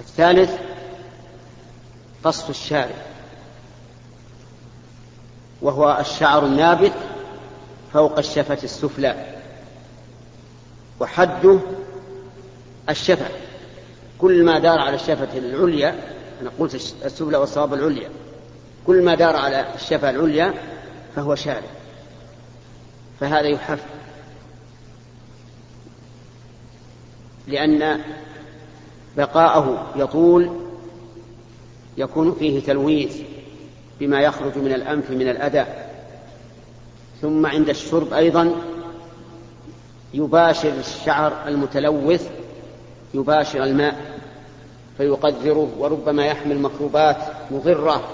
الثالث قص الشارب وهو الشعر النابت فوق الشفة السفلى وحده الشفة كل ما دار على الشفة العليا أنا قلت السفلى والصواب العليا كل ما دار على الشفة العليا فهو شارب فهذا يحف لأن بقاءه يطول يكون فيه تلويث بما يخرج من الأنف من الأذى. ثم عند الشرب أيضا يباشر الشعر المتلوث يباشر الماء فيقذره وربما يحمل مكروبات مضرة.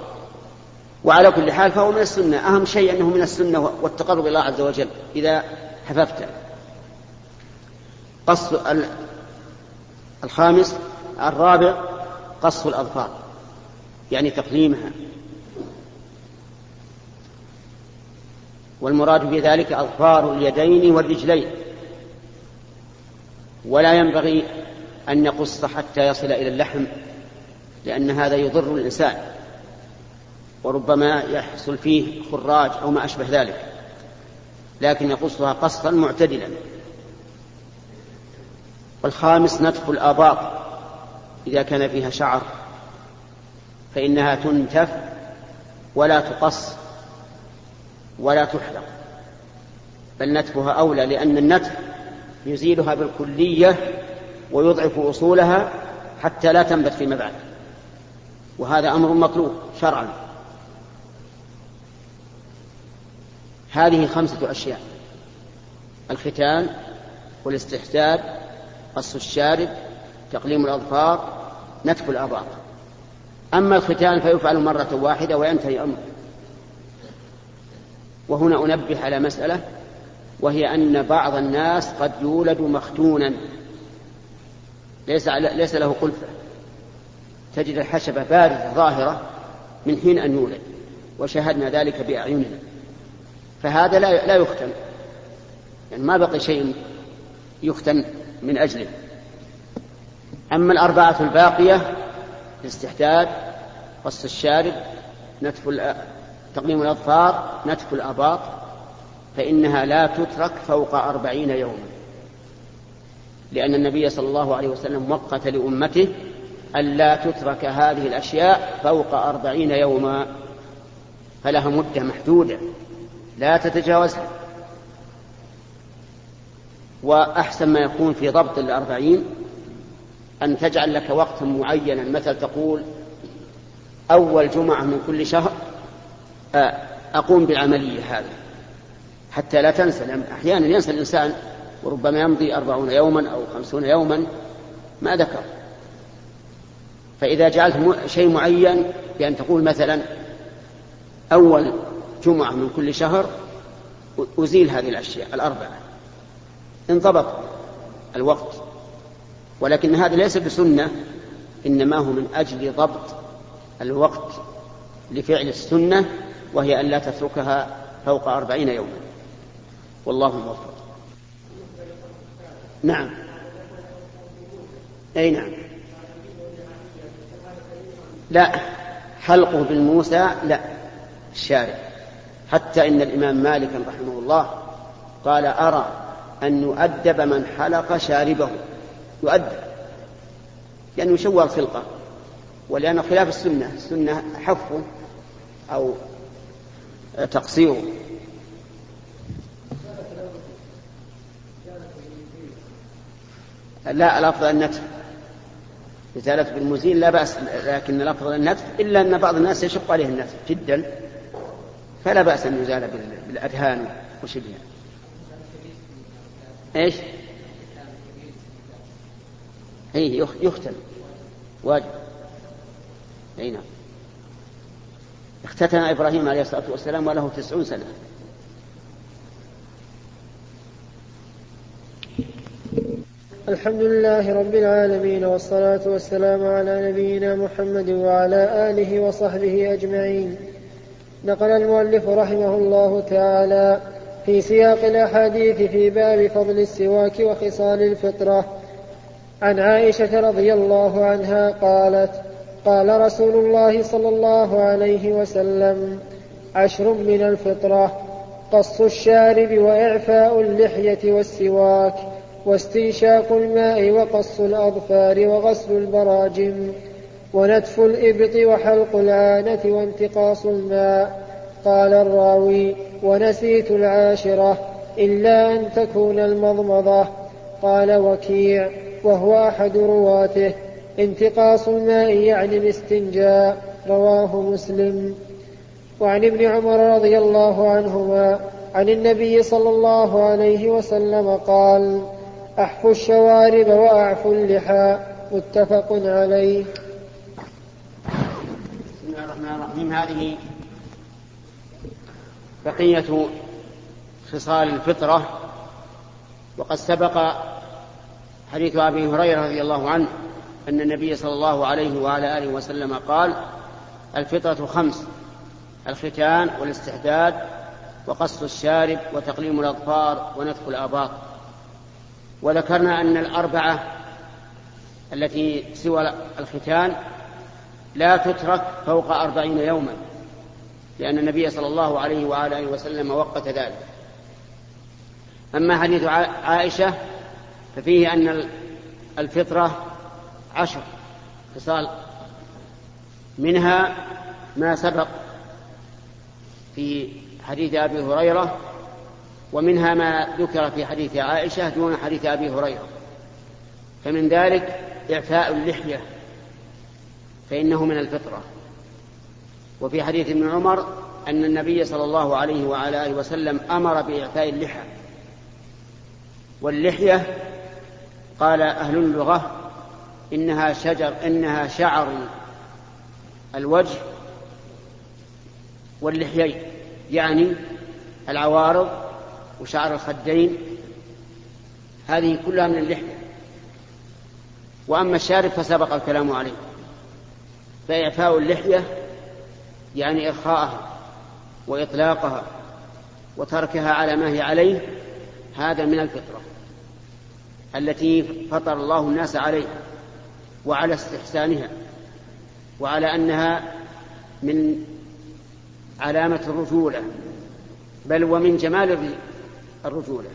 وعلى كل حال فهو من السنة. أهم شيء أنه من السنة والتقرب إلى الله عز وجل إذا حففت قص الخامس الرابع قص الأظفار يعني تقليمها. والمراد بذلك أظفار اليدين والرجلين. ولا ينبغي أن يقص حتى يصل إلى اللحم لأن هذا يضر الإنسان وربما يحصل فيه خراج أو ما أشبه ذلك. لكن يقصها قصا معتدلا. والخامس نتف الآباط. إذا كان فيها شعر فإنها تنتف ولا تقص ولا تحلق بل نتفها أولى لأن النتف يزيلها بالكلية ويضعف أصولها حتى لا تنبت فيما بعد وهذا أمر مطلوب شرعا. هذه خمسة أشياء الختان والاستحداد قص الشارب تقليم الأظفار نتف الآباط أما الختان فيفعل مرة واحدة وينتهي أمر وهنا أنبه على مسألة وهي أن بعض الناس قد يولد مختونا. ليس ليس له قلفة. تجد الحشبة باردة ظاهرة من حين أن يولد وشاهدنا ذلك بأعيننا. فهذا لا لا يختن. يعني ما بقي شيء يختن من أجله. أما الأربعة الباقية الاستحداد قص الشارب نتف تقليم الأظفار نتف الآباط فإنها لا تترك فوق أربعين يوما. لأن النبي صلى الله عليه وسلم وقت لأمته ألا تترك هذه الأشياء فوق أربعين يوما. فلها مدة محدودة لا تتجاوزها. وأحسن ما يكون في ضبط الأربعين أن تجعل لك وقتا معينا مثل تقول أول جمعة من كل شهر أقوم بالعملية هذه. حتى لا تنسى لأن أحيانا ينسى الإنسان وربما يمضي أربعون يوما أو خمسون يوما ما ذكر. فإذا جعلت شيء معين بأن تقول مثلا أول جمعة من كل شهر أزيل هذه الأشياء الأربعة. انضبط الوقت. ولكن هذا ليس بسنة إنما هو من أجل ضبط الوقت لفعل السنة وهي أن لا تتركها فوق أربعين يوما. والله موفق. نعم. أي نعم. لا. حلقه بالموسى لا. الشارع. حتى إن الإمام مالك رحمه الله قال أرى أن يؤدب من حلق شاربه. يؤدب لأنه يشوه الخلقة ولأن خلاف السنة السنة حفه أو تقصيره لا الأفضل النتف. إزالة بالمزيل لا بأس لكن الأفضل النتف إلا أن بعض الناس يشق عليه النتف جدا فلا بأس أن يزال بالأدهان وشبهها إيش؟ اي يختم. واجب. اي نعم. اختتن إبراهيم عليه الصلاة والسلام وله تسعون سنة. الحمد لله رب العالمين والصلاة والسلام على نبينا محمد وعلى آله وصحبه أجمعين. نقل المؤلف رحمه الله تعالى في سياق الأحاديث في باب فضل السواك وخصال الفطرة. عن عائشة رضي الله عنها قالت قال رسول الله صلى الله عليه وسلم عشر من الفطرة قص الشارب وإعفاء اللحية والسواك واستنشاق الماء وقص الأظفار وغسل البراجم ونتف الإبط وحلق العانة وانتقاص الماء. قال الراوي ونسيت العاشرة إلا أن تكون المضمضة. قال وكيع وهو أحد رواته. انتقاص الماء يعني الاستنجاء. رواه مسلم. وعن ابن عمر رضي الله عنهما عن النبي صلى الله عليه وسلم قال احفوا الشوارب واعفوا اللحى. متفق عليه. بسم الله الرحمن الرحيم. هذه بقية خصال الفطرة. وقد سبق حديث أبي هريرة رضي الله عنه أن النبي صلى الله عليه وعلى آله وسلم قال الفطرة خمس الختان والاستحداد وقص الشارب وتقليم الأظفار ونتف الآباط. وذكرنا أن الأربعة التي سوى الختان لا تترك فوق أربعين يوما لأن النبي صلى الله عليه وعلى آله وسلم وقت ذلك. أما حديث عائشة ففيه أن الفطرة عشر. خصال. منها ما سبق في حديث أبي هريرة ومنها ما ذكر في حديث عائشة دون حديث أبي هريرة. فمن ذلك إعفاء اللحية فإنه من الفطرة. وفي حديث ابن عمر أن النبي صلى الله عليه وعلى آله وسلم أمر بإعفاء اللحى. واللحية قال أهل اللغة إنها شجر إنها شعر الوجه واللحيين يعني العوارض وشعر الخدين هذه كلها من اللحية. وأما الشارب فسبق الكلام عليه. فإعفاء اللحية يعني إرخاءها وإطلاقها وتركها على ما هي عليه هذا من الفطرة. التي فطر الله الناس عليها وعلى استحسانها وعلى أنها من علامة الرجولة بل ومن جمال الرجولة.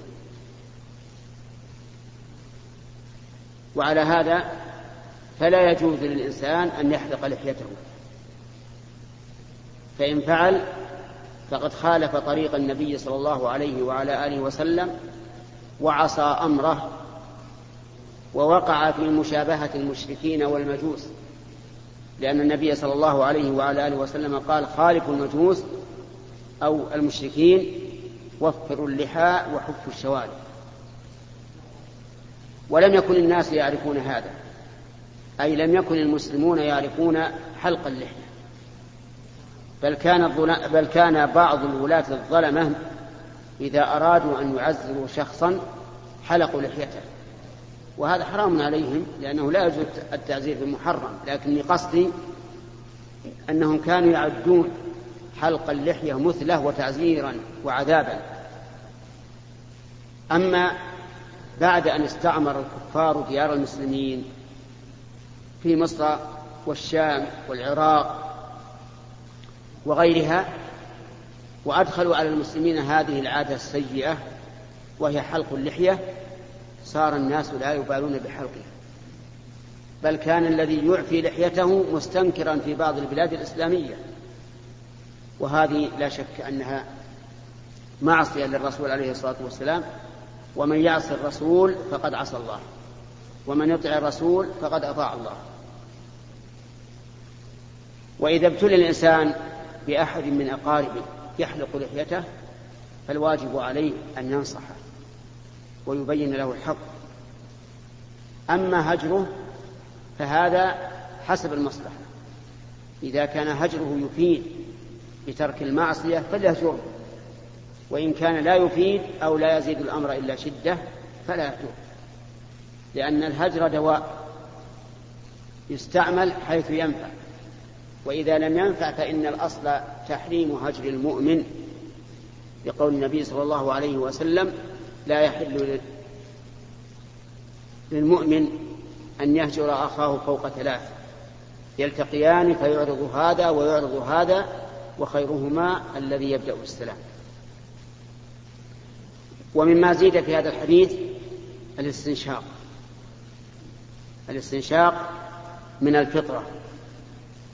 وعلى هذا فلا يجوز للإنسان أن يحلق لحيته. فإن فعل فقد خالف طريق النبي صلى الله عليه وعلى آله وسلم وعصى أمره ووقع في مشابهة المشركين والمجوس. لأن النبي صلى الله عليه وعلى آله وسلم قال خالفوا المجوس أو المشركين وفروا اللحى وحفوا الشوارب ولم يكن الناس يعرفون هذا أي لم يكن المسلمون يعرفون حلق اللحية. بل كان بل كان بعض الولاة الظلمة إذا أرادوا أن يعزروا شخصا حلقوا لحيته. وهذا حرام عليهم لأنه لا يجوز التعزير في المحرم لكن قصدي أنهم كانوا يعدون حلق اللحية مثله وتعزيرا وعذابا. أما بعد أن استعمر الكفار ديار المسلمين في مصر والشام والعراق وغيرها وأدخلوا على المسلمين هذه العادة السيئة وهي حلق اللحية صار الناس لا يبالون بحلقها بل كان الذي يعفي لحيته مستنكرا في بعض البلاد الإسلامية. وهذه لا شك أنها معصية للرسول عليه الصلاة والسلام. ومن يعصي الرسول فقد عصى الله. ومن يطع الرسول فقد أطاع الله. وإذا ابتلي الإنسان بأحد من أقاربه يحلق لحيته فالواجب عليه أن ينصحه. ويبين له الحق. أما هجره فهذا حسب المصلحة. إذا كان هجره يفيد بترك المعصية فليهجره. وإن كان لا يفيد أو لا يزيد الأمر إلا شدة فلا يهجره. لأن الهجر دواء يستعمل حيث ينفع. وإذا لم ينفع فإن الأصل تحريم هجر المؤمن لقول النبي صلى الله عليه وسلم لا يحل للمؤمن أن يهجر أخاه فوق ثلاث. يلتقيان فيعرض هذا ويعرض هذا وخيرهما الذي يبدأ بالسلام. ومما زيد في هذا الحديث الاستنشاق. الاستنشاق من الفطرة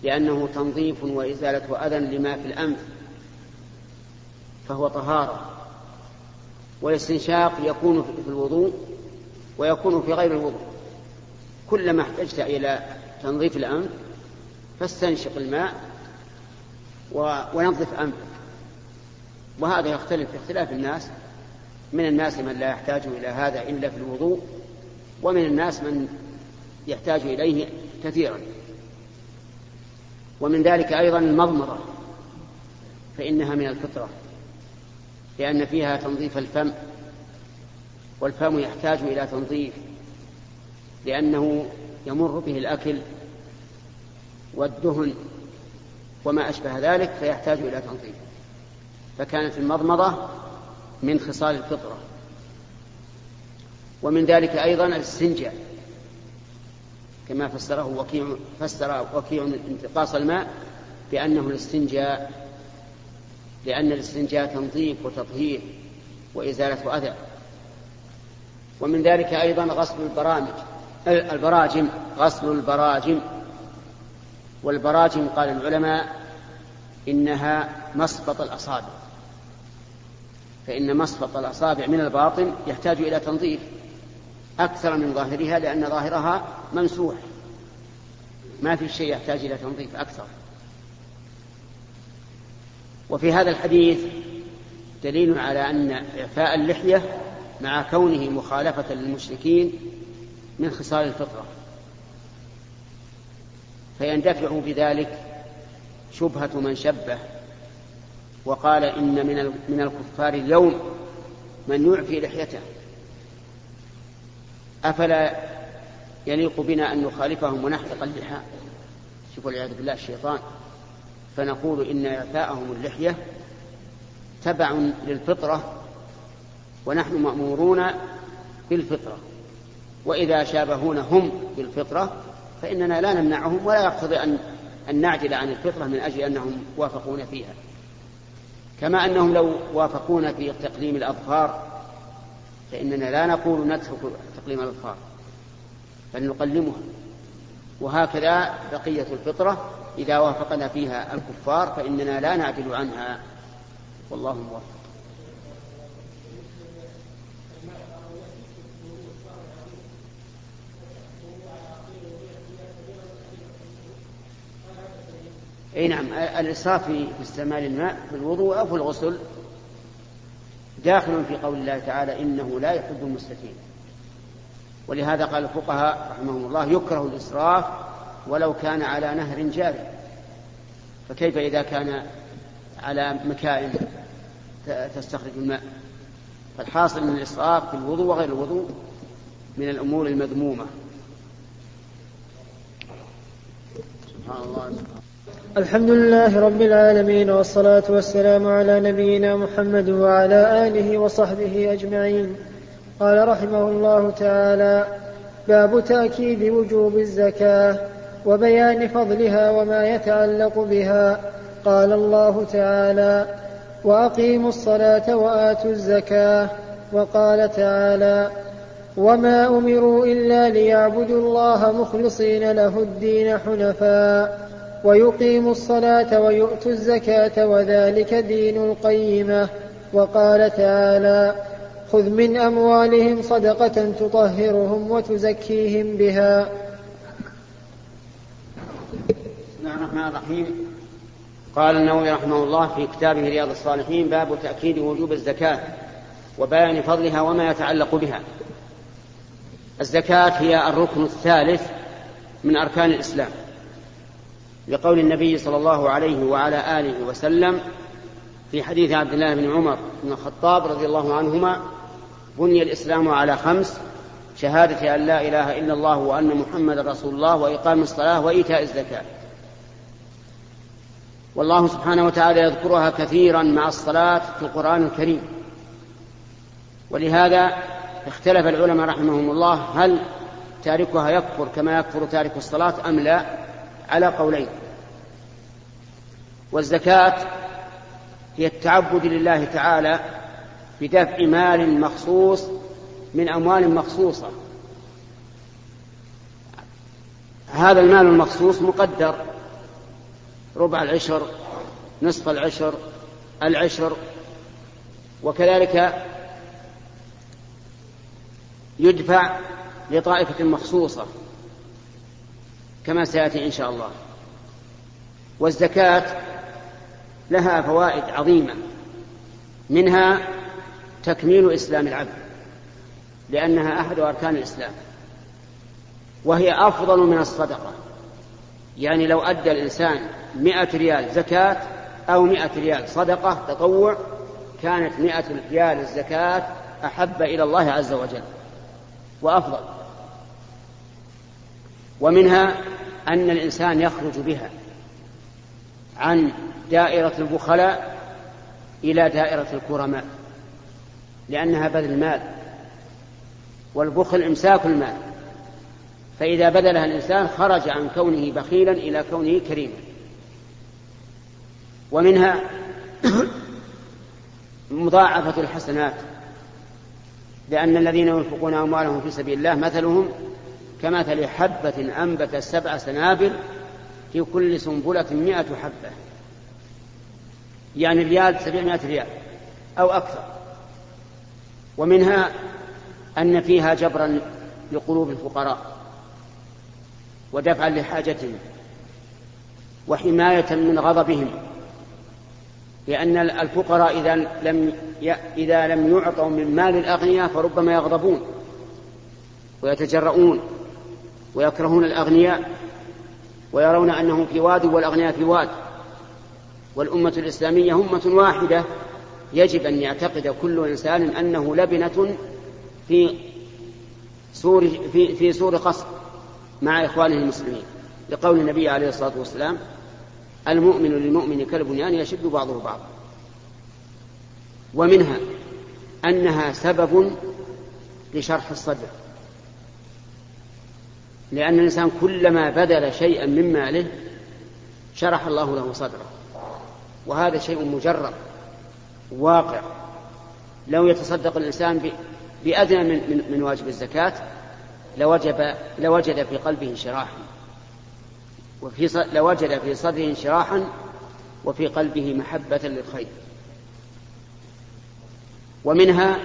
لأنه تنظيف وإزالة أذى لما في الأنف فهو طهارة. والاستنشاق يكون في الوضوء ويكون في غير الوضوء. كلما احتجت إلى تنظيف الأنف فاستنشق الماء ونظف أنفك. وهذا يختلف في اختلاف الناس. من الناس من لا يحتاج إلى هذا إلا في الوضوء ومن الناس من يحتاج إليه كثيرا. ومن ذلك أيضا المضمضة فإنها من الفطرة. لأن فيها تنظيف الفم والفم يحتاج إلى تنظيف لأنه يمر به الأكل والدهن وما أشبه ذلك فيحتاج إلى تنظيف. فكانت المضمضة من خصال الفطرة. ومن ذلك أيضا الاستنجاء كما فسره وكيع فسر وكيع انتقاص الماء بأنه الاستنجاء لأن الاستنجاء تنظيف وتطهير وإزالة أذى ومن ذلك أيضا غسل البرامج البراجم غسل البراجم. والبراجم قال العلماء إنها مسقط الأصابع. فإن مسقط الأصابع من الباطن يحتاج إلى تنظيف أكثر من ظاهرها لأن ظاهرها ممسوح ما في شيء يحتاج إلى تنظيف أكثر. وفي هذا الحديث دليل على أن إعفاء اللحية مع كونه مخالفة للمشركين من خصال الفطرة. فيندفع بذلك شبهة من شبه وقال إن من من الكفار اليوم من يعفي لحيته. أفلا يليق بنا أن نخالفهم ونحلق اللحى؟ شوفوا والعياذ بالله الشيطان. فنقول إن إعفاءهم اللحية تبع للفطرة ونحن مأمورون بالفطرة. وإذا شابهون هم بالفطرة فإننا لا نمنعهم ولا يقتضي أن أن نعجل عن الفطرة من أجل أنهم وافقون فيها. كما أنهم لو وافقونا في تقليم الأظفار فإننا لا نقول نترك تقليم الأظفار بل نقلمها. وهكذا بقية الفطرة إذا وافقنا فيها الكفار فإننا لا نعدل عنها. والله موفق. أي نعم الإسراف في استعمال الماء في الوضوء أو في الغسل داخل في قول الله تعالى إنه لا يحب المسرفين ولهذا قال الفقهاء رحمهم الله يكره الإسراف ولو كان على نهر جاري. فكيف إذا كان على مكائن تستخرج الماء؟ فالحاصل ان الإسراف في الوضوء وغير الوضوء من الأمور المذمومة. سبحان الله. الحمد لله رب العالمين والصلاة والسلام على نبينا محمد وعلى آله وصحبه أجمعين. قال رحمه الله تعالى باب تأكيد وجوب الزكاة. وبيان فضلها وما يتعلق بها. قال الله تعالى وأقيموا الصلاة وآتوا الزكاة. وقال تعالى وما أمروا إلا ليعبدوا الله مخلصين له الدين حنفاء ويقيموا الصلاة ويؤتوا الزكاة وذلك دين القيمة. وقال تعالى خذ من أموالهم صدقة تطهرهم وتزكيهم بها بسم الله الرحمن الرحيم. قال النووي رحمه الله في كتابه رياض الصالحين باب تأكيد وجوب الزكاة وبيان فضلها وما يتعلق بها. الزكاة هي الركن الثالث من أركان الإسلام. لقول النبي صلى الله عليه وعلى آله وسلم في حديث عبد الله بن عمر بن الخطاب رضي الله عنهما بني الإسلام على خمس شهادة أن لا إله إلا الله وأن محمد رسول الله وإقام الصلاة وإيتاء الزكاة. والله سبحانه وتعالى يذكرها كثيرا مع الصلاة في القرآن الكريم. ولهذا اختلف العلماء رحمهم الله هل تاركها يكفر كما يكفر تارك الصلاة أم لا على قولين. والزكاة هي التعبد لله تعالى بدفع مال مخصوص من أموال مخصوصة. هذا المال المخصوص مقدر. ربع العشر نصف العشر العشر. وكذلك يدفع لطائفة مخصوصة كما سيأتي إن شاء الله. والزكاة لها فوائد عظيمة منها تكميل إسلام العبد لأنها أحد أركان الإسلام. وهي أفضل من الصدقة يعني لو أدى الإنسان مئة ريال زكاة أو مئة ريال صدقة تطوع. كانت مئة ريال الزكاة أحب إلى الله عز وجل وأفضل. ومنها أن الإنسان يخرج بها عن دائرة البخلاء إلى دائرة الكرماء لأنها بذل المال والبخل إمساك المال. فإذا بذلها الإنسان خرج عن كونه بخيلا إلى كونه كريما. ومنها مضاعفة الحسنات لأن الذين ينفقون أموالهم في سبيل الله مثلهم كمثل حبة أنبت سبع سنابل في كل سنبلة مئة حبة يعني ريال سبعمائة ريال أو أكثر. ومنها أن فيها جبرا لقلوب الفقراء ودفعا لحاجتهم وحماية من غضبهم. لأن الفقراء إذا لم إذا لم يعطوا من مال الأغنياء فربما يغضبون ويتجرؤون ويكرهون الأغنياء ويرون أنهم في واد والأغنياء في واد والأمة الإسلامية أمة واحدة يجب أن يعتقد كل إنسان أنه لبنة في سور في, في سور قصر مع إخوانه المسلمين. لقول النبي عليه الصلاة والسلام المؤمن للمؤمن كالبنيان يشد بعضه بعضا. ومنها أنها سبب لشرح الصدر. لأن الإنسان كلما بذل شيئا من ماله شرح الله له صدره. وهذا شيء مجرب واقع. لو يتصدق الإنسان بأدنى من, من, من واجب الزكاة لوجب لوجد في قلبه انشراحا وفي لوجد في صدره انشراحا وفي قلبه محبة للخير. ومنها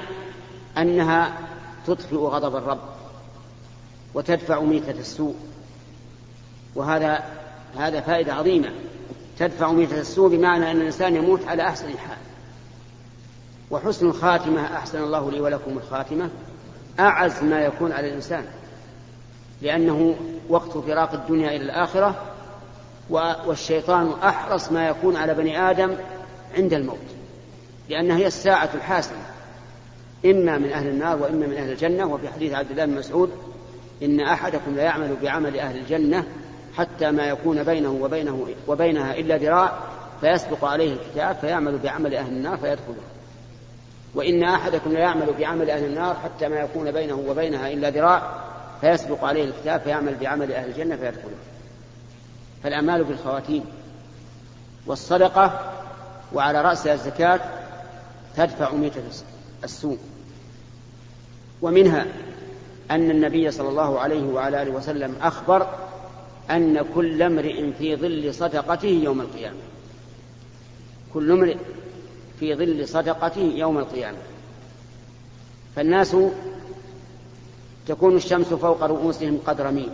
أنها تطفئ غضب الرب وتدفع ميتة السوء. وهذا هذا فائدة عظيمة. تدفع ميتة السوء بمعنى أن الإنسان يموت على أحسن الحال. وحسن الخاتمة أحسن الله لي ولكم الخاتمة أعز ما يكون على الإنسان. لأنه وقت فراق الدنيا إلى الآخرة والشيطان أحرص ما يكون على بني آدم عند الموت لأنها هي الساعة الحاسمة إما من أهل النار وإما من أهل الجنة وفي حديث عبد الله بن مسعود إن أحدكم لا يعمل بعمل أهل الجنة حتى ما يكون بينه وبينه وبينها إلا ذراع فيسبق عليه الكتاب فيعمل بعمل أهل النار فيدخلها وإن أحدكم لا يعمل بعمل أهل النار حتى ما يكون بينه وبينها إلا ذراع فيسبق عليه الكتاب فيعمل بعمل أهل الجنة فيدخلها فالأعمال بالخواتيم والصدقة وعلى رأسها الزكاة تدفع ميتة السوء ومنها أن النبي صلى الله عليه وعلى آله وسلم أخبر أن كل امرئ في ظل صدقته يوم القيامة. كل امرئ في ظل صدقته يوم القيامة. فالناس تكون الشمس فوق رؤوسهم قدر ميل.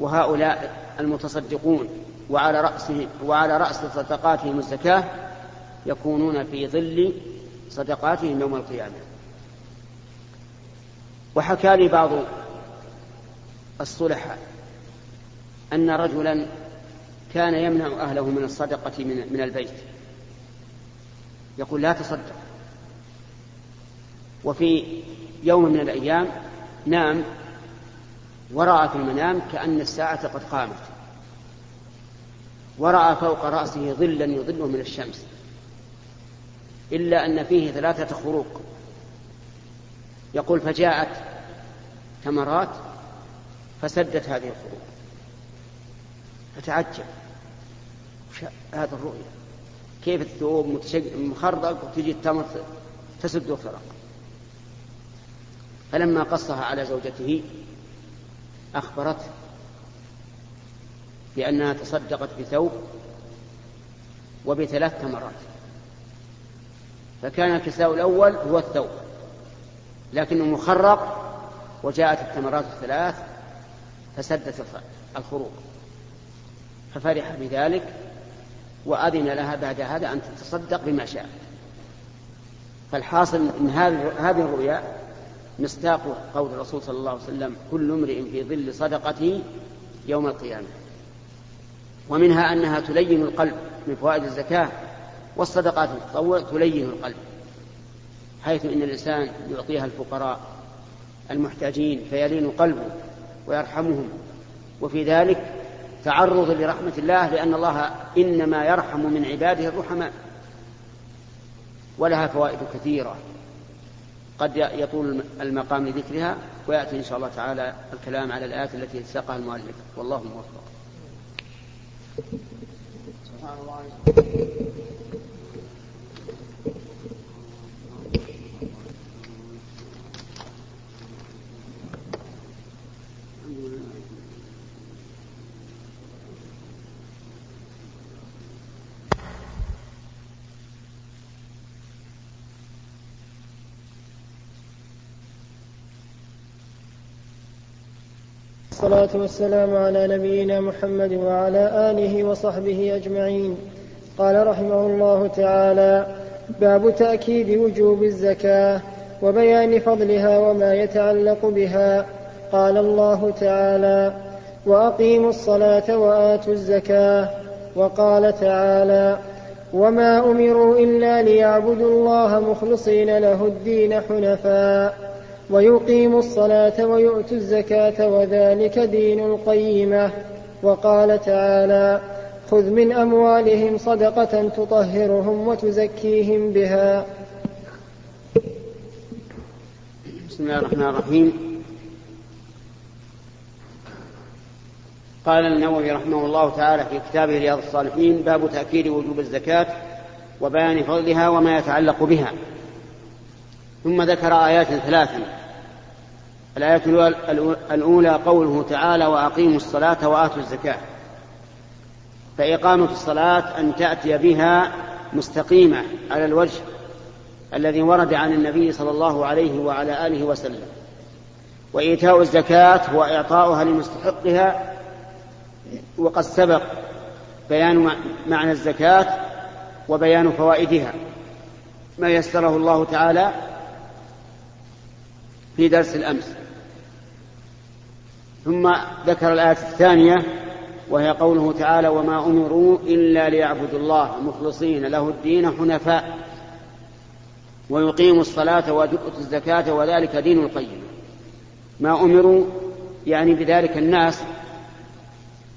وهؤلاء المتصدقون وعلى رأسهم وعلى رأس صدقاتهم الزكاة يكونون في ظل صدقاتهم يوم القيامة. وحكى لي بعض الصلحاء أن رجلا كان يمنع أهله من الصدقة من, البيت. يقول لا تصدق. وفي يوم من الأيام نام ورأى في المنام كأن الساعة قد قامت. ورأى فوق رأسه ظلا يظله من الشمس. إلا أن فيه ثلاثة خروق. يقول فجاءت تمرات فسدت هذه الخروج فتعجب. هذا الرؤيا كيف الثوب مخرق وتجي التمر تسد وفرق فلما قصها على زوجته أخبرته بأنها تصدقت بثوب وبثلاث تمرات. فكان الكساء الأول هو الثوب لكنه مخرق وجاءت التمرات الثلاث فسدت الخروق. ففرح بذلك وأذن لها بعد هذا أن تتصدق بما شاءت. فالحاصل أن هذه الرؤيا مصداق قول الرسول صلى الله عليه وسلم كل امرئ في ظل صدقته يوم القيامة. ومنها أنها تلين القلب من فوائد الزكاة والصدقات التطوع تلين القلب حيث إن الإنسان يعطيها الفقراء المحتاجين فيلين قلبه ويرحمهم. وفي ذلك تعرض لرحمة الله لأن الله إنما يرحم من عباده الرحماء ولها فوائد كثيرة. قد يطول المقام لذكرها ويأتي إن شاء الله تعالى الكلام على الآيات التي ساقها المؤلف. والله موفق. سبحان الله. والصلاة والسلام على نبينا محمد وعلى آله وصحبه أجمعين. قال رحمه الله تعالى باب تأكيد وجوب الزكاة وبيان فضلها وما يتعلق بها. قال الله تعالى وأقيموا الصلاة وآتوا الزكاة. وقال تعالى وما أمروا إلا ليعبدوا الله مخلصين له الدين حنفاء. ويقيموا الصلاة ويؤتوا الزكاة وذلك دين القيمة. وقال تعالى خذ من أموالهم صدقة تطهرهم وتزكيهم بها. بسم الله الرحمن الرحيم. قال النووي رحمه الله تعالى في كتابه رياض الصالحين باب تأكيد وجوب الزكاة وبيان فضلها وما يتعلق بها. ثم ذكر آيات ثلاثا الآية الأولى قوله تعالى وأقيموا الصلاة وآتوا الزكاة. فإقامة الصلاة أن تأتي بها مستقيمة على الوجه الذي ورد عن النبي صلى الله عليه وعلى آله وسلم. وإيتاء الزكاة هو إعطاؤها لمستحقها وقد سبق بيان معنى الزكاة وبيان فوائدها. ما يسره الله تعالى في درس الأمس. ثم ذكر الآية الثانية وهي قوله تعالى وما أمروا إلا ليعبدوا الله مخلصين له الدين حنفاء ويقيموا الصلاة ويؤتوا الزكاة وذلك دين القيم. ما أمروا يعني بذلك الناس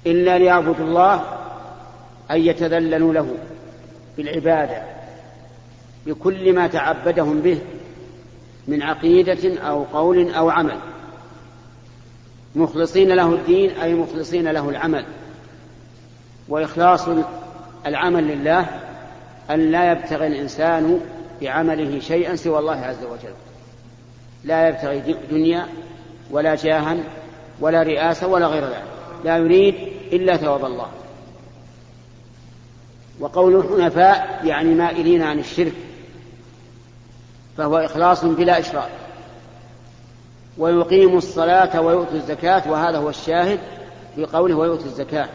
إلا ليعبدوا الله أن يتذللوا له بالعبادة بكل ما تعبدهم به من عقيدة أو قول أو عمل. مخلصين له الدين أي مخلصين له العمل. وإخلاص العمل لله أن لا يبتغي الإنسان بعمله شيئا سوى الله عز وجل. لا يبتغي دنيا ولا جاها ولا رئاسة ولا غير ذلك. لا يريد إلا ثواب الله. وقول حنفاء يعني مائلين عن الشرك فهو إخلاص بلا إشراك. ويقيم الصلاة ويؤتوا الزكاة وهذا هو الشاهد في قوله ويؤتوا الزكاة.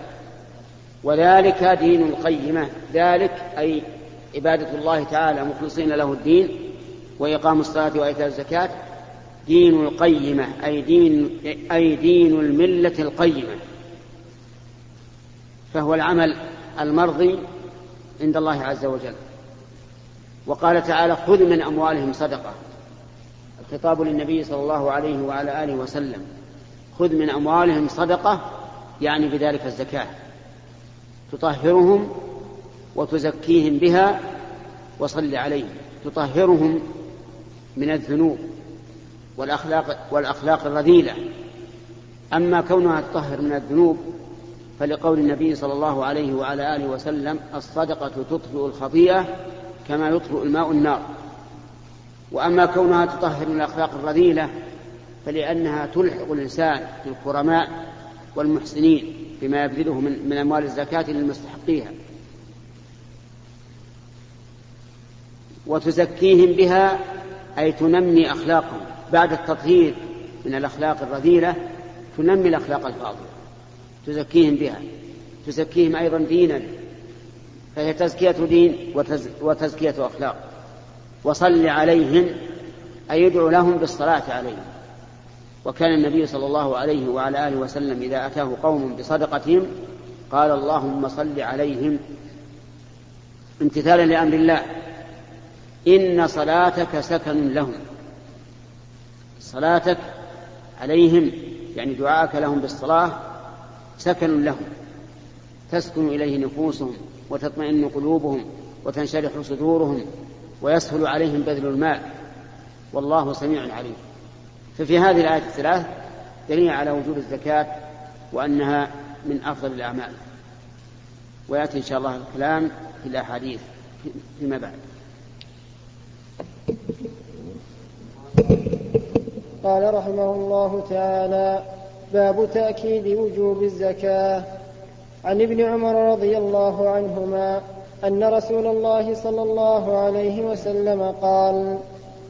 وذلك دين القيمة. ذلك أي عبادة الله تعالى مخلصين له الدين وإقام الصلاة وإيتاء الزكاة دين القيمة أي دين أي دين الملة القيمة. فهو العمل المرضي عند الله عز وجل. وقال تعالى خذ من أموالهم صدقة. الخطاب للنبي صلى الله عليه وعلى آله وسلم. خذ من أموالهم صدقة يعني بذلك الزكاة. تطهرهم وتزكيهم بها وصل عليهم. تطهرهم من الذنوب والأخلاق, والأخلاق الرذيلة. أما كونها تطهر من الذنوب فلقول النبي صلى الله عليه وعلى آله وسلم الصدقة تطفئ الخطيئة كما يطفئ الماء النار. وأما كونها تطهر من الأخلاق الرذيلة فلأنها تلحق الإنسان بالكرماء والمحسنين بما يبذله من, من أموال الزكاة للمستحقيها. وتزكيهم بها أي تنمي أخلاقهم. بعد التطهير من الأخلاق الرذيلة تنمي الأخلاق الفاضلة. تزكيهم بها. تزكيهم أيضا دينا. فهي تزكية دين وتزكية أخلاق. وصل عليهم أي يدعو لهم بالصلاة عليهم. وكان النبي صلى الله عليه وعلى آله وسلم إذا أتاه قوم بصدقتهم قال اللهم صل عليهم. امتثالا لأمر الله إن صلاتك سكن لهم. صلاتك عليهم يعني دعاءك لهم بالصلاة سكن لهم. تسكن إليه نفوسهم وتطمئن قلوبهم وتنشرح صدورهم. ويسهل عليهم بذل الماء والله سميع عليم. ففي هذه الآية الثلاث دليل على وجوب الزكاة وأنها من أفضل الأعمال. ويأتي إن شاء الله الكلام في الأحاديث فيما بعد. قال رحمه الله تعالى باب تأكيد وجوب الزكاة. عن ابن عمر رضي الله عنهما أن رسول الله صلى الله عليه وسلم قال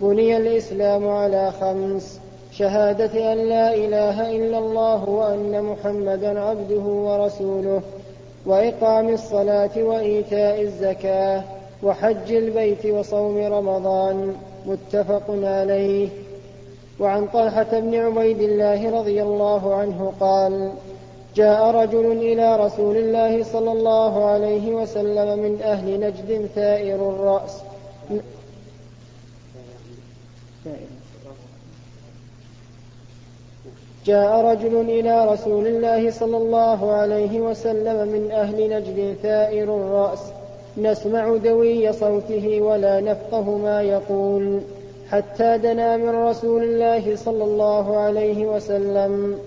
بني الإسلام على خمس شهادة أن لا إله إلا الله وأن محمدا عبده ورسوله وإقام الصلاة وإيتاء الزكاة وحج البيت وصوم رمضان متفق عليه. وعن طلحة بن عبيد الله رضي الله عنه قال جاء رجل إلى رسول الله صلى الله عليه وسلم من أهل نجد ثائر الرأس. جاء رجل إلى رسول الله صلى الله عليه وسلم من أهل نجد ثائر الرأس. نسمع دوي صوته ولا نفقه ما يقول. حتى دنا من رسول الله صلى الله عليه وسلم.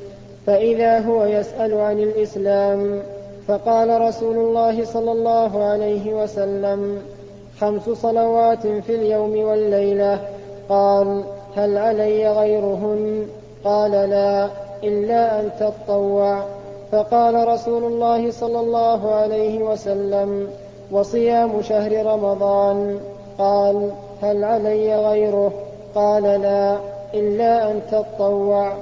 فإذا هو يسأل عن الإسلام فقال رسول الله صلى الله عليه وسلم خمس صلوات في اليوم والليلة قال هل علي غيرهن؟ قال لا إلا أن تطوع فقال رسول الله صلى الله عليه وسلم وصيام شهر رمضان قال هل علي غيره؟ قال لا إلا أن تطوع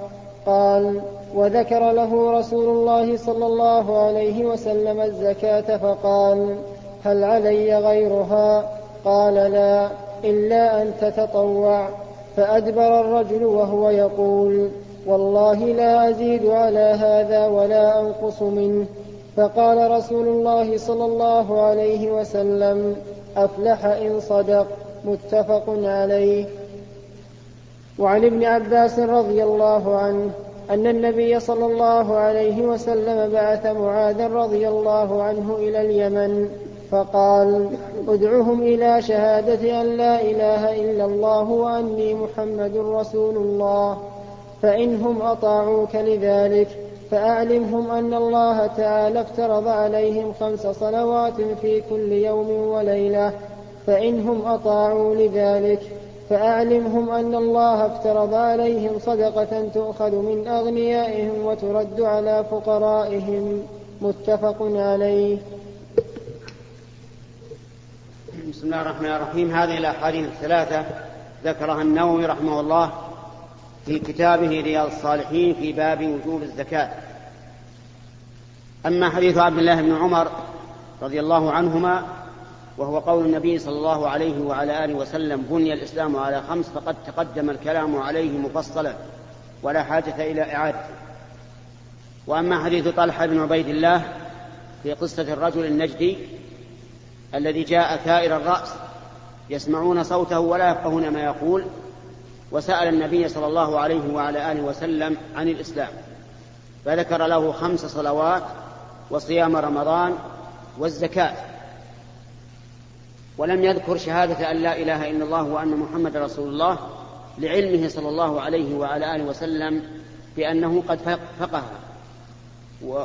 قال وذكر له رسول الله صلى الله عليه وسلم الزكاة فقال هل علي غيرها؟ قال لا إلا أن تتطوع. فأدبر الرجل وهو يقول والله لا أزيد على هذا ولا أنقص منه. فقال رسول الله صلى الله عليه وسلم أفلح إن صدق. متفق عليه. وعن ابن عباس رضي الله عنه أن النبي صلى الله عليه وسلم بعث معاذا رضي الله عنه إلى اليمن فقال ادعهم إلى شهادة أن لا إله إلا الله وأني محمد رسول الله فإنهم أطاعوك لذلك فأعلمهم أن الله تعالى افترض عليهم خمس صلوات في كل يوم وليلة فإنهم أطاعوا لذلك. فأعلمهم أن الله افترض عليهم صدقة تؤخذ من أغنيائهم وترد على فقرائهم. متفق عليه. بسم الله الرحمن الرحيم. هذه الأحاديث الثلاثة ذكرها النووي رحمه الله في كتابه رياض الصالحين في باب وجوب الزكاة. أما حديث عبد الله بن عمر رضي الله عنهما وهو قول النبي صلى الله عليه وعلى آله وسلم بني الإسلام على خمس فقد تقدم الكلام عليه مفصلا ولا حاجة إلى إعادته وأما حديث طلحة بن عبيد الله في قصة الرجل النجدي الذي جاء ثائر الرأس يسمعون صوته ولا يفقهون ما يقول وسأل النبي صلى الله عليه وعلى آله وسلم عن الإسلام فذكر له خمس صلوات وصيام رمضان والزكاة. ولم يذكر شهادة أن لا إله إلا الله وأن محمد رسول الله لعلمه صلى الله عليه وعلى آله وسلم بأنه قد فقه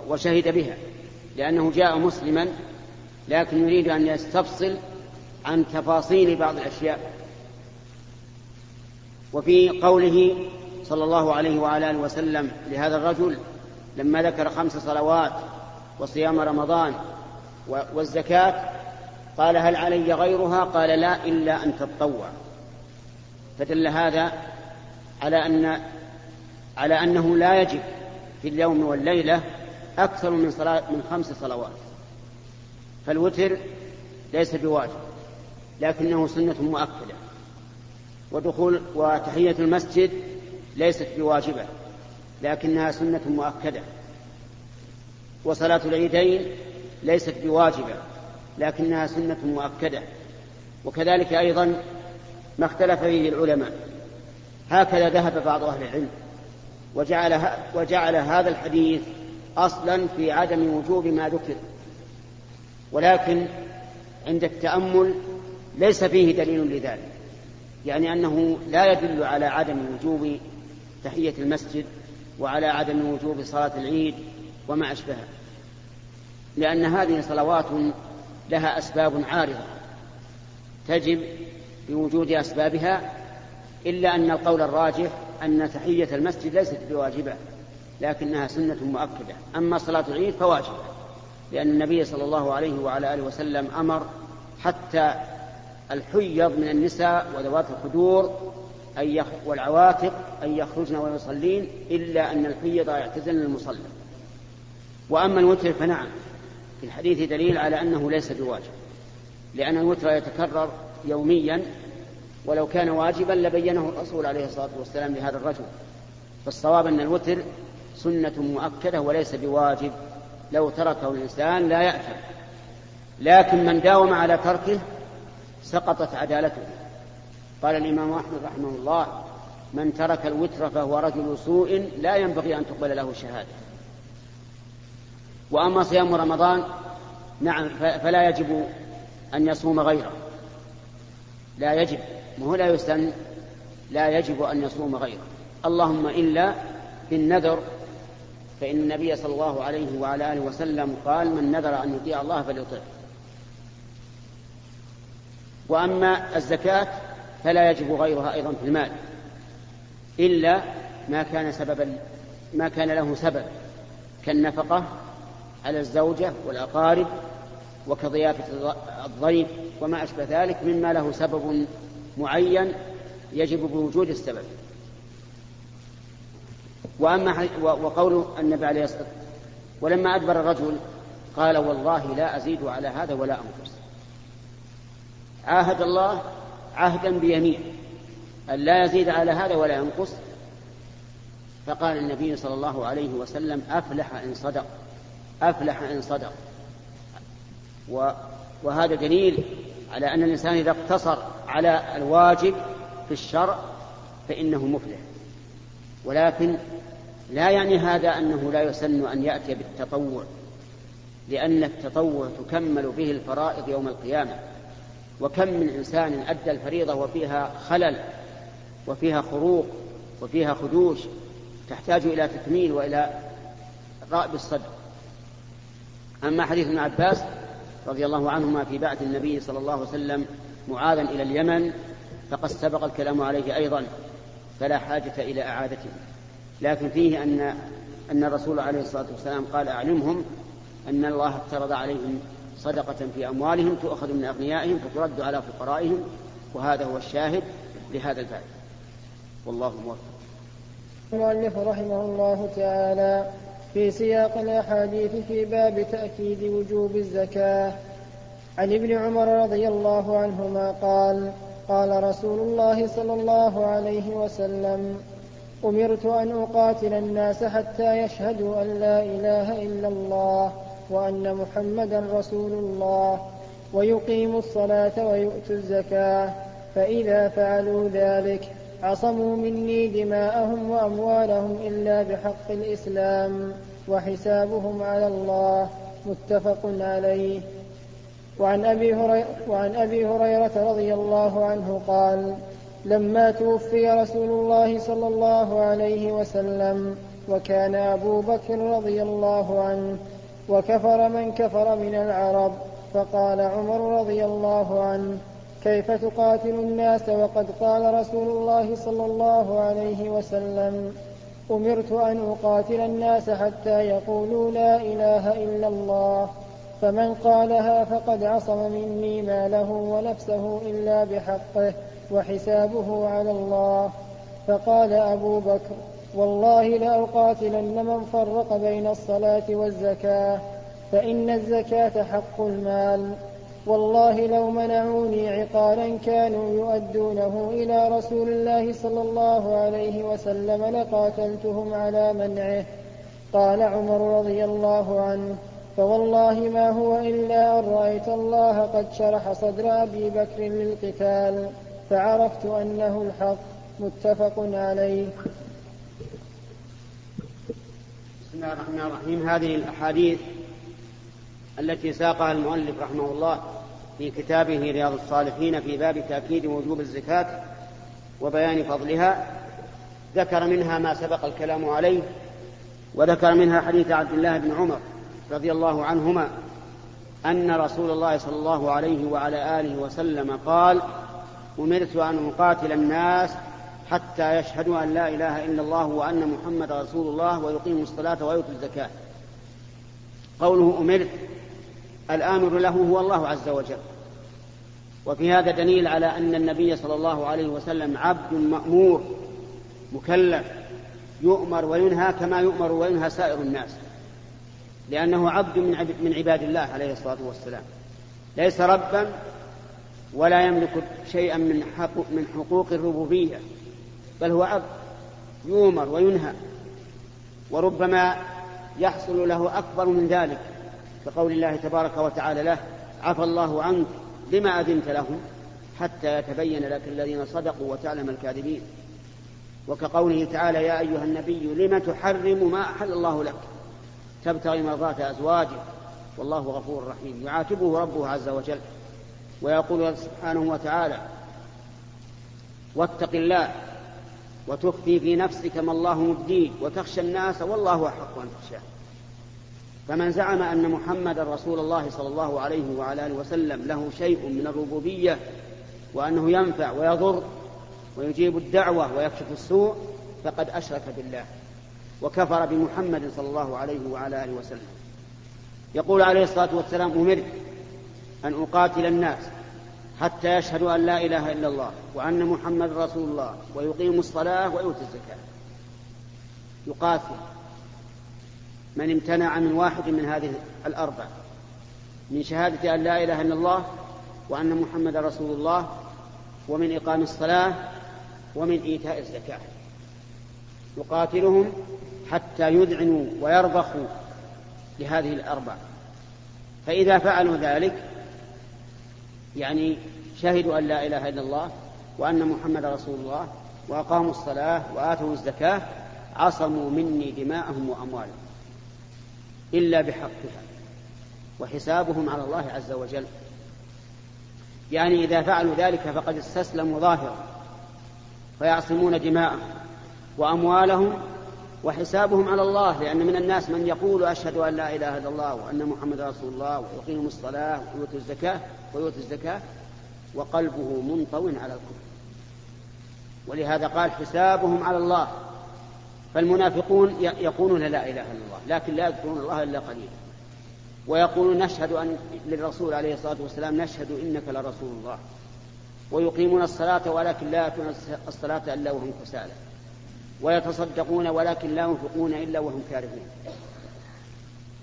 وشهد بها لأنه جاء مسلما لكن يريد أن يستفصل عن تفاصيل بعض الأشياء. وفي قوله صلى الله عليه وعلى آله وسلم لهذا الرجل لما ذكر خمس صلوات وصيام رمضان والزكاة قال هل علي غيرها؟ قال لا إلا أن تتطوع. فدل هذا على أن على أنه لا يجب في اليوم والليلة أكثر من صلاة من خمس صلوات. فالوتر ليس بواجب لكنه سنة مؤكدة. ودخول وتحية المسجد ليست بواجبة لكنها سنة مؤكدة. وصلاة العيدين ليست بواجبة. لكنها سنة مؤكدة. وكذلك أيضا ما اختلف فيه العلماء. هكذا ذهب بعض أهل العلم وجعل, وجعل هذا الحديث أصلا في عدم وجوب ما ذكر. ولكن عند التأمل ليس فيه دليل لذلك. يعني أنه لا يدل على عدم وجوب تحية المسجد وعلى عدم وجوب صلاة العيد وما أشبهه. لأن هذه صلوات لها أسباب عارضة تجب بوجود أسبابها إلا أن القول الراجح أن تحية المسجد ليست بواجبة لكنها سنة مؤكدة أما صلاة العيد فواجبة لأن النبي صلى الله عليه وعلى آله وسلم أمر حتى الحيض من النساء وذوات الخدور أن. والعواتق أن يخرجن ويصلين إلا أن الحيض يعتزلن المصلى وأما الوتر فنعم في الحديث دليل على أنه ليس بواجب لأن الوتر يتكرر يوميا ولو كان واجبا لبينه الرسول عليه الصلاة والسلام لهذا الرجل. فالصواب أن الوتر سنة مؤكدة وليس بواجب لو تركه الإنسان لا يأثم لكن من داوم على تركه سقطت عدالته. قال الإمام أحمد رحمه الله من ترك الوتر فهو رجل سوء لا ينبغي أن تقبل له شهادة. وأما صيام رمضان نعم فلا يجب أن يصوم غيره. لا يجب وهو لا يسن لا يجب أن يصوم غيره. اللهم إلا في النذر فإن النبي صلى الله عليه وعلى آله وسلم قال من نذر أن يطيع الله فليطيع. وأما الزكاة فلا يجب غيرها أيضا في المال إلا ما كان سببا ما كان له سبب كالنفقة على الزوجة والأقارب وكضيافة الضيف وما أشبه ذلك مما له سبب معين يجب بوجود السبب. وأما وقول النبي عليه الصلاة والسلام ولما أدبر الرجل قال والله لا أزيد على هذا ولا أنقص. عاهد الله عهدا بيمين أن لا يزيد على هذا ولا ينقص. فقال النبي صلى الله عليه وسلم أفلح إن صدق. أفلح إن صدق. وهذا دليل على أن الإنسان إذا اقتصر على الواجب في الشرع فإنه مفلح. ولكن لا يعني هذا أنه لا يسن أن يأتي بالتطوع لأن التطوع تكمل به الفرائض يوم القيامة. وكم من إنسان أدى الفريضة وفيها خلل وفيها خروق وفيها خدوش تحتاج إلى تكميل وإلى رأب الصدر أما حديث ابن عباس رضي الله عنهما في بعث النبي صلى الله عليه وسلم معاذا إلى اليمن فقد سبق الكلام عليه أيضا فلا حاجة إلى إعادته. لكن فيه أن أن الرسول عليه الصلاة والسلام قال أعلمهم أن الله افترض عليهم صدقة في أموالهم تؤخذ من أغنيائهم فترد على فقرائهم وهذا هو الشاهد لهذا الباب. والله موفق. المؤلف رحمه الله تعالى في سياق الأحاديث في باب تأكيد وجوب الزكاة. عن ابن عمر رضي الله عنهما قال قال رسول الله صلى الله عليه وسلم أمرت أن أقاتل الناس حتى يشهدوا أن لا إله إلا الله وأن محمدا رسول الله ويقيموا الصلاة ويؤتوا الزكاة فإذا فعلوا ذلك عصموا مني دماءهم وأموالهم إلا بحق الإسلام وحسابهم على الله متفق عليه. وعن أبي, هريرة وعن أبي هريرة رضي الله عنه قال لما توفي رسول الله صلى الله عليه وسلم وكان أبو بكر رضي الله عنه وكفر من كفر من العرب فقال عمر رضي الله عنه كيف تقاتل الناس وقد قال رسول الله صلى الله عليه وسلم أمرت أن أقاتل الناس حتى يقولوا لا إله إلا الله فمن قالها فقد عصم مني ماله ونفسه إلا بحقه وحسابه على الله. فقال أبو بكر والله لأقاتلن من فرق بين الصلاة والزكاة فإن الزكاة حق المال. والله لو منعوني عقالا كانوا يؤدونه إلى رسول الله صلى الله عليه وسلم لقاتلتهم على منعه. قال عمر رضي الله عنه فوالله ما هو إلا أن رأيت الله قد شرح صدر أبي بكر للقتال فعرفت أنه الحق. متفق عليه. بسم الله الرحمن الرحيم. هذه الأحاديث التي ساقها المؤلف رحمه الله في كتابه رياض الصالحين في باب تأكيد وجوب الزكاة وبيان فضلها ذكر منها ما سبق الكلام عليه وذكر منها حديث عبد الله بن عمر رضي الله عنهما أن رسول الله صلى الله عليه وعلى آله وسلم قال أمرت أن أقاتل الناس حتى يشهدوا أن لا إله إلا الله وأن محمد رسول الله ويقيموا الصلاة ويؤتوا الزكاة. قوله أمرت الآمر له هو الله عز وجل. وفي هذا دليل على أن النبي صلى الله عليه وسلم عبد مأمور مكلف يؤمر وينهى كما يؤمر وينهى سائر الناس لأنه عبد من عباد الله عليه الصلاة والسلام. ليس ربا ولا يملك شيئا من حقوق, من حقوق الربوبية بل هو عبد يؤمر وينهى. وربما يحصل له أكبر من ذلك كقول الله تبارك وتعالى له عفى الله عنك لما أذنت لهم حتى يتبين لك الذين صدقوا وتعلم الكاذبين. وكقوله تعالى يا أيها النبي لم تحرم ما أحل الله لك؟ تبتغي مرضات أزواجه والله غفور رحيم يعاتبه ربه عز وجل ويقول سبحانه وتعالى واتق الله وتخفي في نفسك ما الله مبديه وتخشى الناس والله أحق أن تخشاه. فمن زعم أن محمد رسول الله صلى الله عليه وعلى آله وسلم له شيء من الربوبية وأنه ينفع ويضر ويجيب الدعوة ويكشف السوء فقد أشرك بالله وكفر بمحمد صلى الله عليه وعلى آله وسلم. يقول عليه الصلاة والسلام أمرت أن أقاتل الناس حتى يشهدوا أن لا إله إلا الله وأن محمد رسول الله ويقيموا الصلاة ويؤتوا الزكاة. يقاتل من امتنع من واحد من هذه الأربع من شهادة أن لا إله إلا الله وأن محمد رسول الله ومن إقام الصلاة ومن إيتاء الزكاة. يقاتلهم حتى يذعنوا ويرضخوا لهذه الأربع. فإذا فعلوا ذلك يعني شهدوا أن لا إله إلا الله وأن محمد رسول الله وأقاموا الصلاة وآتوا الزكاة عصموا مني دماءهم وأموالهم إلا بحقها وحسابهم على الله عز وجل. يعني إذا فعلوا ذلك فقد استسلموا ظاهرا فيعصمون دماءهم وأموالهم وحسابهم على الله لأن من الناس من يقول أشهد أن لا إله إلا الله وأن محمد رسول الله ويقيم الصلاة ويؤتي الزكاة ويؤتي الزكاة وقلبه منطو على الكفر. ولهذا قال حسابهم على الله. فالمنافقون يقولون لا إله إلا الله لكن لا يذكرون الله إلا قليلا. ويقولون نشهد أن للرسول عليه الصلاة والسلام نشهد إنك لرسول الله. ويقيمون الصلاة ولكن لا يأتون الصلاة إلا وهم كسالى. ويتصدقون ولكن لا ينفقون إلا وهم كارهون.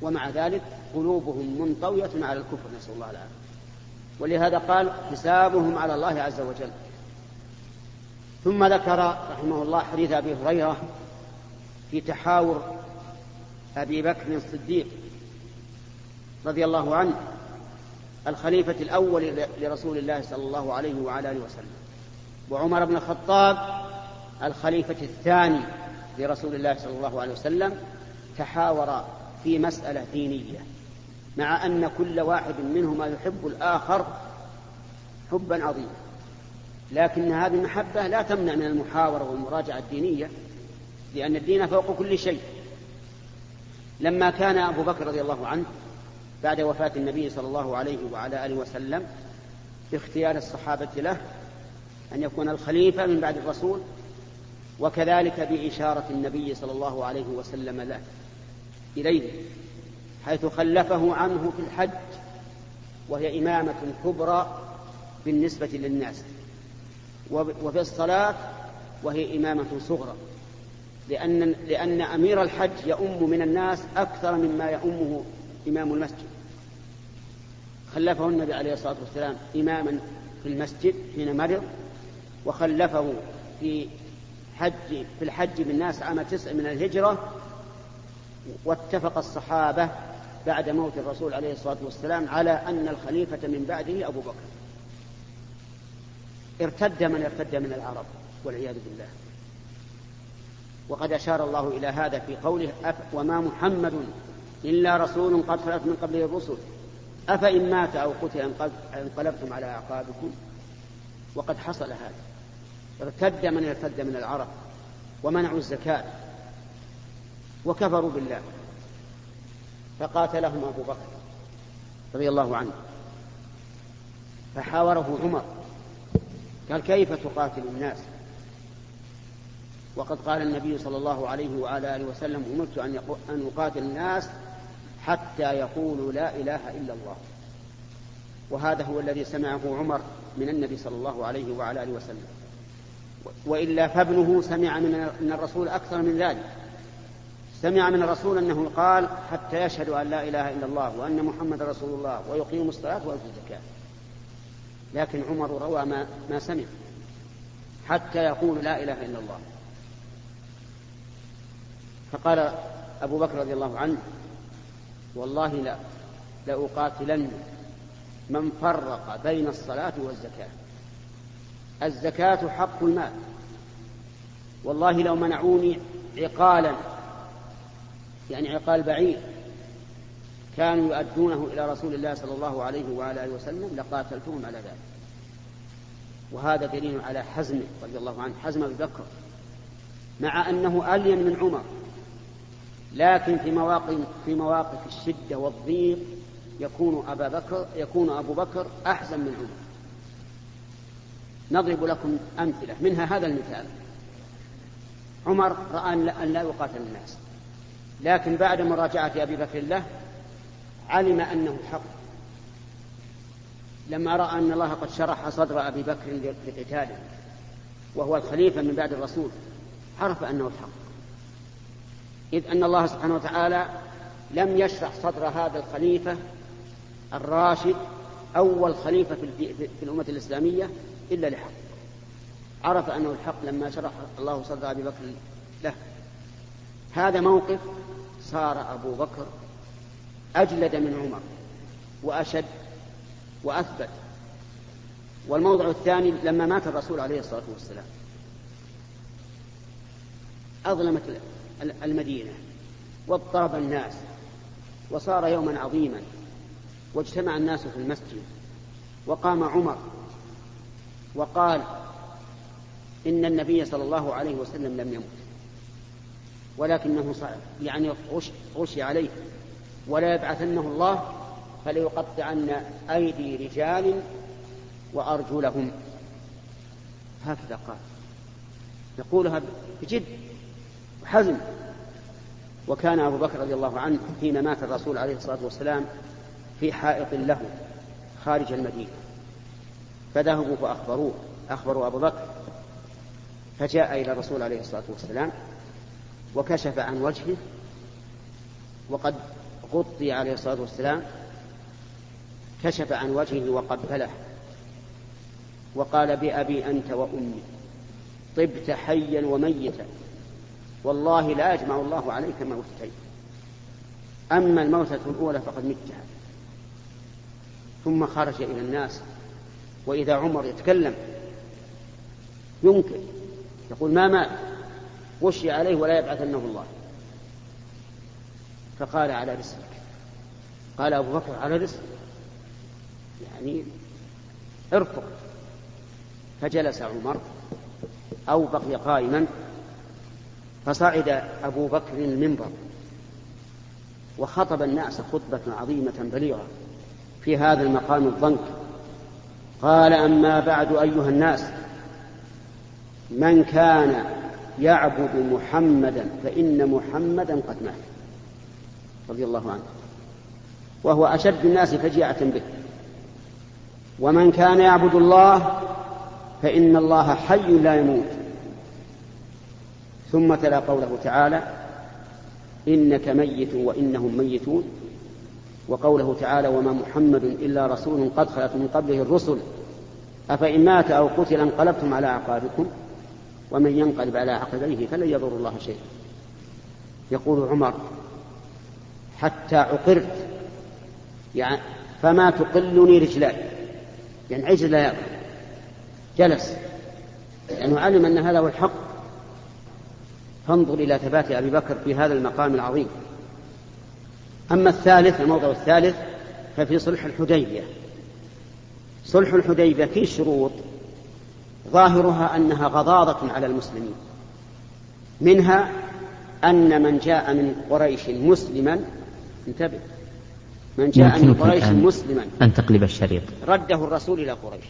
ومع ذلك قلوبهم منطوية على الكفر نسأل الله العافية. ولهذا قال حسابهم على الله عز وجل. ثم ذكر رحمه الله حديث أبي هريرة في تحاور أبي بكر الصديق رضي الله عنه الخليفة الأول لرسول الله صلى الله عليه وعلى آله وسلم وعمر بن الخطاب الخليفة الثاني لرسول الله صلى الله عليه وسلم تحاورا في مسألة دينية مع أن كل واحد منهما يحب الآخر حبا عظيما. لكن هذه المحبة لا تمنع من المحاورة والمراجعة الدينية لأن الدين فوق كل شيء. لما كان أبو بكر رضي الله عنه بعد وفاة النبي صلى الله عليه وعلى آله وسلم باختيار الصحابة له أن يكون الخليفة من بعد الرسول وكذلك بإشارة النبي صلى الله عليه وسلم له إليه حيث خلفه عنه في الحج وهي إمامة كبرى بالنسبة للناس وفي الصلاة وهي إمامة صغرى لأن لأن أمير الحج يؤم من الناس أكثر مما يؤمه إمام المسجد. خلفه النبي عليه الصلاة والسلام إماما في المسجد حين مرض وخلفه في حج في الحج بالناس عام تسع من الهجرة واتفق الصحابة بعد موت الرسول عليه الصلاة والسلام على أن الخليفة من بعده أبو بكر. ارتد من ارتد من العرب والعياذ بالله. وقد أشار الله إلى هذا في قوله وما محمد إلا رسول قد خلت من قبله الرسل. أفإن مات أو قتل انقلبتم على أعقابكم؟ وقد حصل هذا. ارتد من ارتد من العرب ومنعوا الزكاة وكفروا بالله فقاتلهم أبو بكر رضي الله عنه. فحاوره عمر قال كيف تقاتل الناس؟ وقد قال النبي صلى الله عليه وعلى آله وسلم أمرت أن أقاتل الناس حتى يقولوا لا إله إلا الله. وهذا هو الذي سمعه عمر من النبي صلى الله عليه وعلى آله وسلم. وإلا فابنه سمع من الرسول أكثر من ذلك. سمع من الرسول أنه قال حتى يشهد أن لا إله إلا الله وأن محمد رسول الله ويقيم الصلاة ويؤتي الزكاة. لكن عمر روى ما, ما سمع حتى يقول لا إله إلا الله. فقال أبو بكر رضي الله عنه والله لا لأقاتلن من فرق بين الصلاة والزكاة. الزكاة حق المال. والله لو منعوني عقالا يعني عقال بعير كانوا يؤدونه إلى رسول الله صلى الله عليه وعلى آله وسلم لقاتلتهم على ذلك. وهذا دليل على حزمه رضي الله عنه حزم أبي بكر مع أنه ألين من عمر. لكن في مواقف في مواقف الشدة والضيق يكون أبا بكر يكون أبو بكر أحزن من عمر. نضرب لكم أمثلة منها هذا المثال. عمر رأى أن لا يقاتل الناس. لكن بعد مراجعة أبي بكر له علم أنه حق. لما رأى أن الله قد شرح صدر أبي بكر لقتاله وهو الخليفة من بعد الرسول عرف أنه الحق إذ أن الله سبحانه وتعالى لم يشرح صدر هذا الخليفة الراشد أول خليفة في الأمة الإسلامية إلا لحق. عرف أنه الحق لما شرح الله صدر أبي بكر له. هذا موقف صار أبو بكر أجلد من عمر وأشد وأثبت. والموضع الثاني لما مات الرسول عليه الصلاة والسلام. أظلمت المدينة واضطرب الناس وصار يوما عظيما واجتمع الناس في المسجد وقام عمر وقال إن النبي صلى الله عليه وسلم لم يمت ولكنه يعني غشي عليه ولا يبعثنه الله فليقطعن أيدي رجال وأرجلهم. هكذا قال. يقولها بجد وحزم وكان أبو بكر رضي الله عنه حين مات الرسول عليه الصلاة والسلام في حائط له خارج المدينة. فذهبوا فأخبروه أخبروا أبو بكر. فجاء إلى الرسول عليه الصلاة والسلام وكشف عن وجهه وقد غطي عليه الصلاة والسلام كشف عن وجهه وقبله وقال بأبي أنت وأمي طبت حيا وميتا والله لا يجمع الله عليك موتتين. أما الموتة الأولى فقد متها. ثم خرج إلى الناس وإذا عمر يتكلم ينكر يقول ما مات غشي عليه ولا يبعثنه الله. فقال على رسلك قال أبو بكر على رسلك يعني ارفق. فجلس عمر أو بقي قائما فصعد أبو بكر المنبر وخطب الناس خطبة عظيمة بليغة في هذا المقام الضنك. قال أما بعد أيها الناس من كان يعبد محمدا فإن محمدا قد مات رضي الله عنه وهو أشد الناس فجيعة به. ومن كان يعبد الله فإن الله حي لا يموت. ثم تلا قوله تعالى إنك ميت وإنهم ميتون. وقوله تعالى وما محمد إلا رسول قد خلت من قبله الرسل أفإن مات أو قتل انقلبتم على أعقابكم ومن ينقلب على عقبيه فلن يضر الله شيئا. يقول عمر حتى عقرت يعني فما تقلني رجلاي يعني عجل لا يقل جلس لأنه علم أن هذا هو الحق. فانظر إلى ثبات أبي بكر في هذا المقام العظيم. أما الثالث الموضع الثالث ففي صلح الحديبية. صلح الحديبية فيه شروط ظاهرها أنها غضاضة على المسلمين. منها أن من جاء من قريش مسلما انتبه من جاء من قريش مسلما. أن تقلب الشريط. رده الرسول إلى قريش.